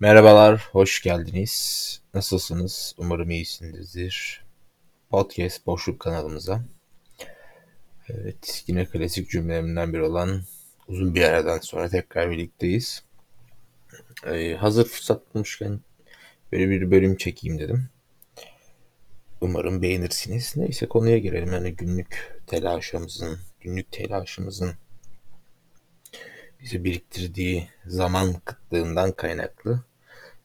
Merhabalar, hoş geldiniz. Nasılsınız? Umarım iyisinizdir. Podcast Boşluk kanalımıza. Evet, yine klasik cümlelerimden biri olan uzun bir aradan sonra tekrar birlikteyiz. Ee, hazır fırsat bulmuşken böyle bir bölüm çekeyim dedim. Umarım beğenirsiniz. Neyse konuya girelim. Yani günlük telaşımızın, günlük telaşımızın bizi biriktirdiği zaman kıtlığından kaynaklı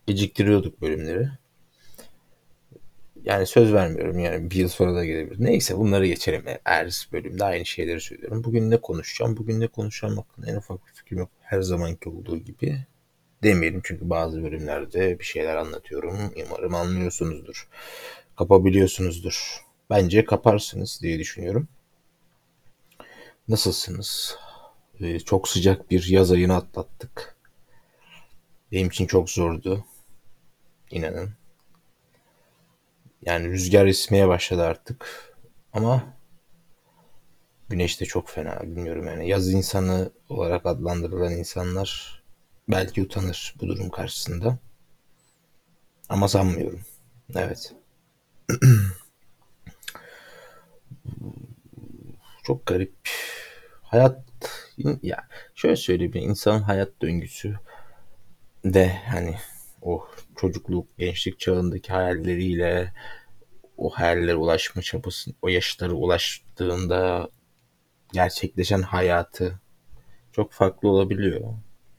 geciktiriyorduk bölümleri. Yani söz vermiyorum yani bir yıl sonra da gelebilir. Neyse bunları geçelim. Her bölümde aynı şeyleri söylüyorum. Bugün ne konuşacağım? Bugün ne konuşacağım hakkında en ufak bir fikrim yok. Her zamanki olduğu gibi demeyelim. Çünkü bazı bölümlerde bir şeyler anlatıyorum. Umarım anlıyorsunuzdur. Kapabiliyorsunuzdur. Bence kaparsınız diye düşünüyorum. Nasılsınız? Ee, çok sıcak bir yaz ayını atlattık. Benim için çok zordu. İnanın. Yani rüzgar esmeye başladı artık. Ama güneş de çok fena. Bilmiyorum yani. Yaz insanı olarak adlandırılan insanlar belki utanır bu durum karşısında. Ama sanmıyorum. Evet. çok garip. Hayat ya şöyle söyleyeyim insan hayat döngüsü de hani o çocukluk, gençlik çağındaki hayalleriyle o hayallere ulaşma çabası, o yaşlara ulaştığında gerçekleşen hayatı çok farklı olabiliyor.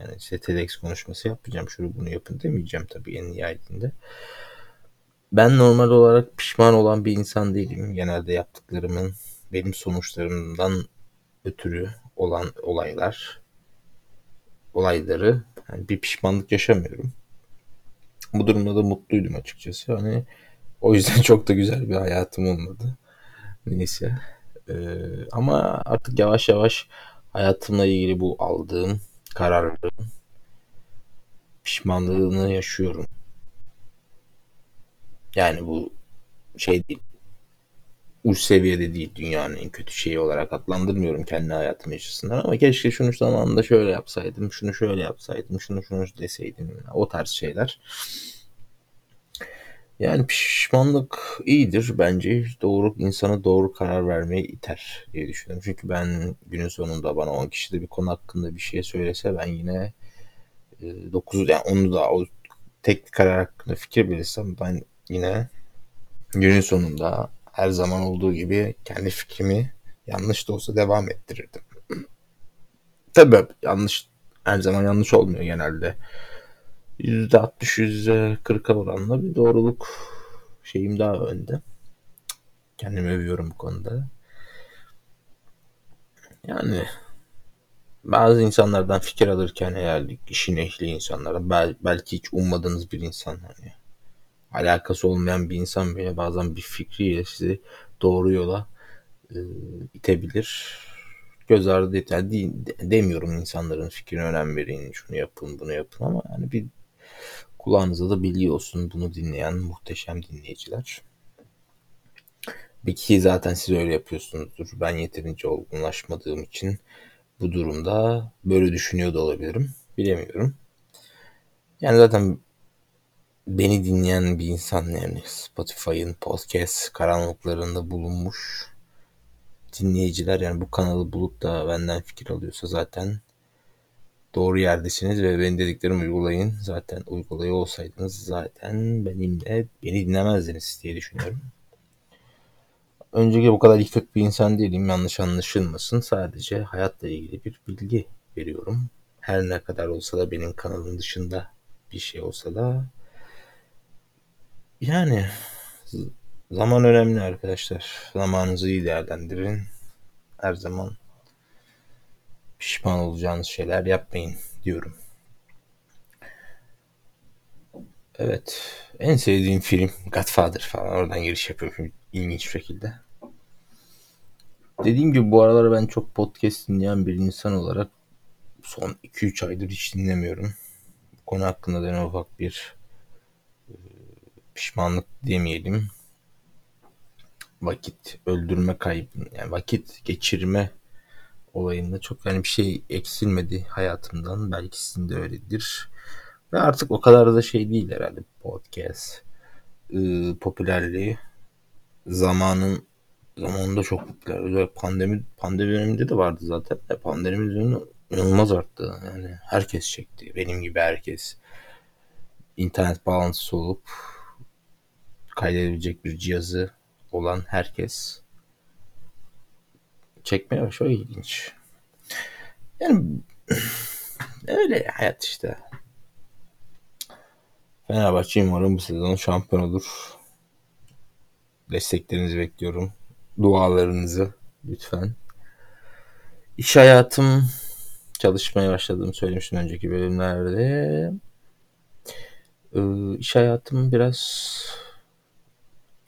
Yani işte TEDx konuşması yapacağım, şunu bunu yapın demeyeceğim tabii en nihayetinde. Ben normal olarak pişman olan bir insan değilim. Genelde yaptıklarımın benim sonuçlarımdan ötürü olan olaylar, olayları yani bir pişmanlık yaşamıyorum. Bu durumda da mutluydum açıkçası. Hani o yüzden çok da güzel bir hayatım olmadı. Neyse. Ee, ama artık yavaş yavaş hayatımla ilgili bu aldığım kararların pişmanlığını yaşıyorum. Yani bu şey değil. Uç seviyede değil dünyanın en kötü şeyi olarak adlandırmıyorum kendi hayatım açısından ama keşke şunu zamanında şöyle yapsaydım, şunu şöyle yapsaydım, şunu şunu deseydim. O tarz şeyler. Yani pişmanlık iyidir bence. Doğru insana doğru karar vermeye iter diye düşünüyorum. Çünkü ben günün sonunda bana 10 kişi de bir konu hakkında bir şey söylese ben yine 9 e, yani onu da o tek karar hakkında fikir verirsem ben yine günün sonunda her zaman olduğu gibi kendi fikrimi yanlış da olsa devam ettirirdim. Tabii yanlış her zaman yanlış olmuyor genelde. %60 %40'a oranla bir doğruluk şeyim daha önde. Kendimi övüyorum bu konuda. Yani bazı insanlardan fikir alırken eğer işin ehli insanlardan bel, belki hiç ummadığınız bir insan hani alakası olmayan bir insan bile bazen bir fikriyle sizi doğru yola e, itebilir. Göz ardı et. Yani de, demiyorum insanların fikrine önem verin, şunu yapın, bunu yapın ama yani bir kulağınıza da biliyorsun bunu dinleyen muhteşem dinleyiciler. Bir ki zaten siz öyle yapıyorsunuzdur. Ben yeterince olgunlaşmadığım için bu durumda böyle düşünüyor da olabilirim. Bilemiyorum. Yani zaten beni dinleyen bir insan yani Spotify'ın podcast karanlıklarında bulunmuş dinleyiciler yani bu kanalı bulup da benden fikir alıyorsa zaten doğru yerdesiniz ve benim dediklerimi uygulayın. Zaten uygulayı olsaydınız zaten benimle beni dinlemezdiniz diye düşünüyorum. Önceki bu kadar yıkık bir insan değilim. Yanlış anlaşılmasın. Sadece hayatla ilgili bir bilgi veriyorum. Her ne kadar olsa da benim kanalım dışında bir şey olsa da yani zaman önemli arkadaşlar. Zamanınızı iyi değerlendirin. Her zaman pişman olacağınız şeyler yapmayın diyorum. Evet. En sevdiğim film Godfather falan. Oradan giriş yapıyorum ilginç şekilde. Dediğim gibi bu aralar ben çok podcast dinleyen bir insan olarak son 2-3 aydır hiç dinlemiyorum. Bu konu hakkında da en ufak bir pişmanlık demeyelim. Vakit öldürme kaybı, yani vakit geçirme olayında çok yani bir şey eksilmedi hayatımdan. Belki sizin de öyledir. Ve artık o kadar da şey değil herhalde podcast ıı, popülerliği zamanın zamanında çok popüler. Pandemi pandemi döneminde de vardı zaten. E, pandemi döneminde inanılmaz arttı. Yani herkes çekti. Benim gibi herkes internet bağlantısı olup kaydedebilecek bir cihazı olan herkes çekmeye başlıyor. ilginç. Yani öyle hayat işte. Fenerbahçe umarım bu sezon şampiyon olur. Desteklerinizi bekliyorum. Dualarınızı lütfen. İş hayatım çalışmaya başladığımı söylemiştim önceki bölümlerde. Ee, iş hayatım biraz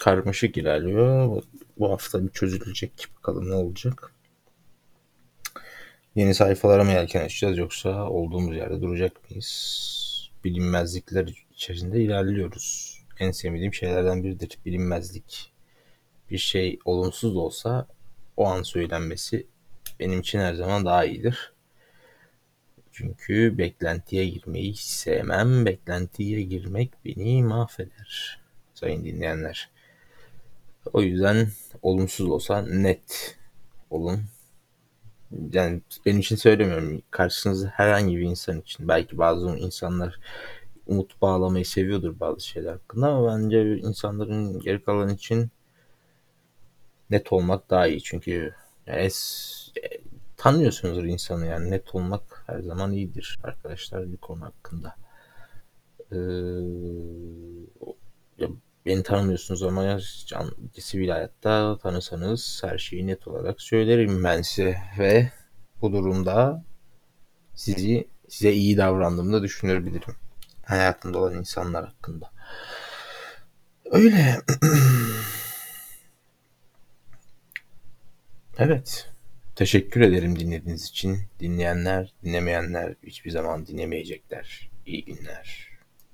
karmaşık ilerliyor. Bu hafta bir çözülecek. Bakalım ne olacak. Yeni sayfalara mı yelken açacağız yoksa olduğumuz yerde duracak mıyız? Bilinmezlikler içerisinde ilerliyoruz. En sevmediğim şeylerden biridir bilinmezlik. Bir şey olumsuz da olsa o an söylenmesi benim için her zaman daha iyidir. Çünkü beklentiye girmeyi sevmem. Beklentiye girmek beni mahveder. Sayın dinleyenler. O yüzden olumsuz olsa net olun. Yani benim için söylemiyorum. Karşınızda herhangi bir insan için. Belki bazı insanlar umut bağlamayı seviyordur bazı şeyler hakkında ama bence insanların geri kalan için net olmak daha iyi. Çünkü yani es, tanıyorsunuzdur insanı yani net olmak her zaman iyidir arkadaşlar bir konu hakkında. Ee, ya beni tanımıyorsunuz ama can, sivil hayatta tanısanız her şeyi net olarak söylerim ben size ve bu durumda sizi size iyi davrandığımda düşünebilirim. Hayatımda olan insanlar hakkında. Öyle. evet. Teşekkür ederim dinlediğiniz için. Dinleyenler, dinlemeyenler hiçbir zaman dinlemeyecekler. İyi günler.